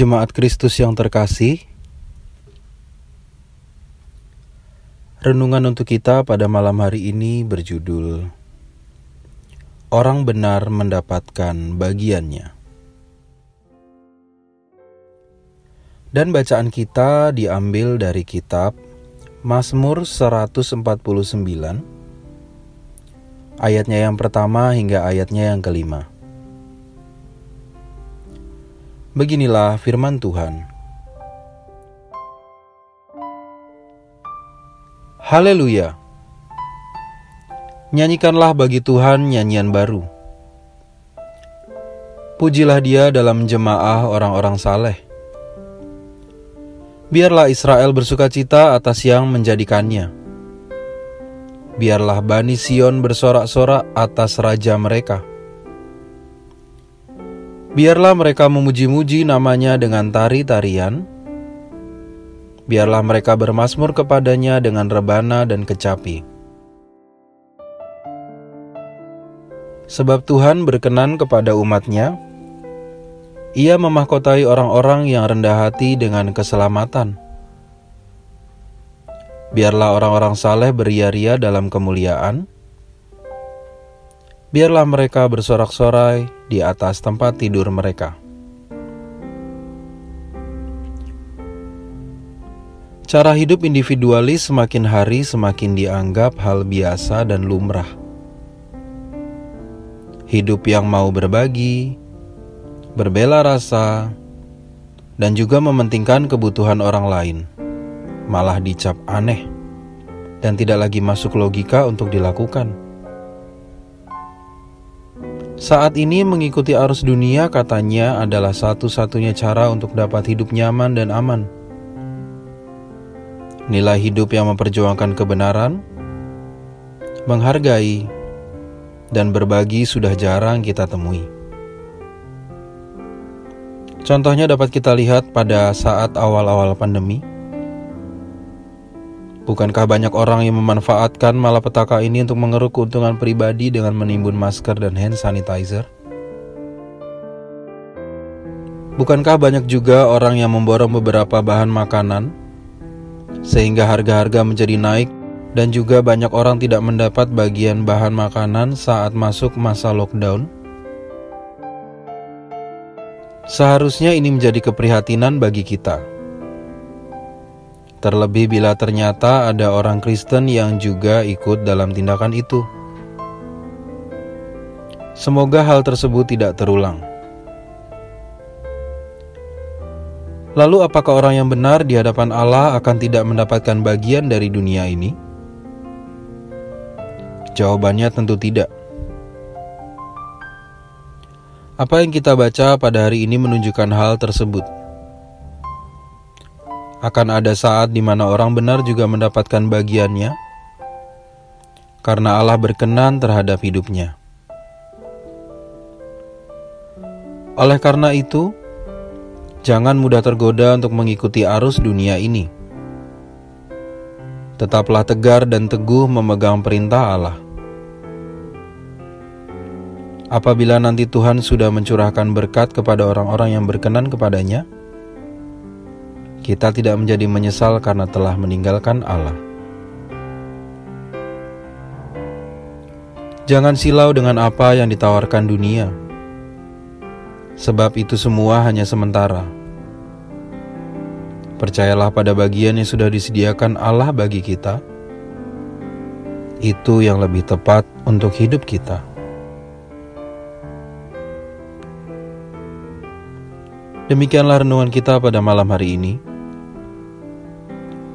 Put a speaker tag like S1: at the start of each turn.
S1: Jemaat Kristus yang terkasih, renungan untuk kita pada malam hari ini berjudul Orang Benar Mendapatkan Bagiannya. Dan bacaan kita diambil dari kitab Mazmur 149 ayatnya yang pertama hingga ayatnya yang kelima. Beginilah firman Tuhan. Haleluya! Nyanyikanlah bagi Tuhan nyanyian baru. Pujilah Dia dalam jemaah orang-orang saleh. Biarlah Israel bersuka cita atas yang menjadikannya. Biarlah Bani Sion bersorak-sorak atas raja mereka. Biarlah mereka memuji-muji namanya dengan tari-tarian. Biarlah mereka bermasmur kepadanya dengan rebana dan kecapi. Sebab Tuhan berkenan kepada umatnya, ia memahkotai orang-orang yang rendah hati dengan keselamatan. Biarlah orang-orang saleh beria-ria dalam kemuliaan, biarlah mereka bersorak-sorai di atas tempat tidur mereka. Cara hidup individualis semakin hari semakin dianggap hal biasa dan lumrah. Hidup yang mau berbagi, berbela rasa, dan juga mementingkan kebutuhan orang lain malah dicap aneh dan tidak lagi masuk logika untuk dilakukan. Saat ini mengikuti arus dunia katanya adalah satu-satunya cara untuk dapat hidup nyaman dan aman. Nilai hidup yang memperjuangkan kebenaran, menghargai, dan berbagi sudah jarang kita temui. Contohnya dapat kita lihat pada saat awal-awal pandemi Bukankah banyak orang yang memanfaatkan malapetaka ini untuk mengeruk keuntungan pribadi dengan menimbun masker dan hand sanitizer? Bukankah banyak juga orang yang memborong beberapa bahan makanan sehingga harga-harga menjadi naik dan juga banyak orang tidak mendapat bagian bahan makanan saat masuk masa lockdown? Seharusnya ini menjadi keprihatinan bagi kita Terlebih bila ternyata ada orang Kristen yang juga ikut dalam tindakan itu. Semoga hal tersebut tidak terulang. Lalu, apakah orang yang benar di hadapan Allah akan tidak mendapatkan bagian dari dunia ini? Jawabannya tentu tidak. Apa yang kita baca pada hari ini menunjukkan hal tersebut. Akan ada saat di mana orang benar juga mendapatkan bagiannya, karena Allah berkenan terhadap hidupnya. Oleh karena itu, jangan mudah tergoda untuk mengikuti arus dunia ini. Tetaplah tegar dan teguh memegang perintah Allah. Apabila nanti Tuhan sudah mencurahkan berkat kepada orang-orang yang berkenan kepadanya, kita tidak menjadi menyesal karena telah meninggalkan Allah. Jangan silau dengan apa yang ditawarkan dunia, sebab itu semua hanya sementara. Percayalah pada bagian yang sudah disediakan Allah bagi kita. Itu yang lebih tepat untuk hidup kita. Demikianlah renungan kita pada malam hari ini.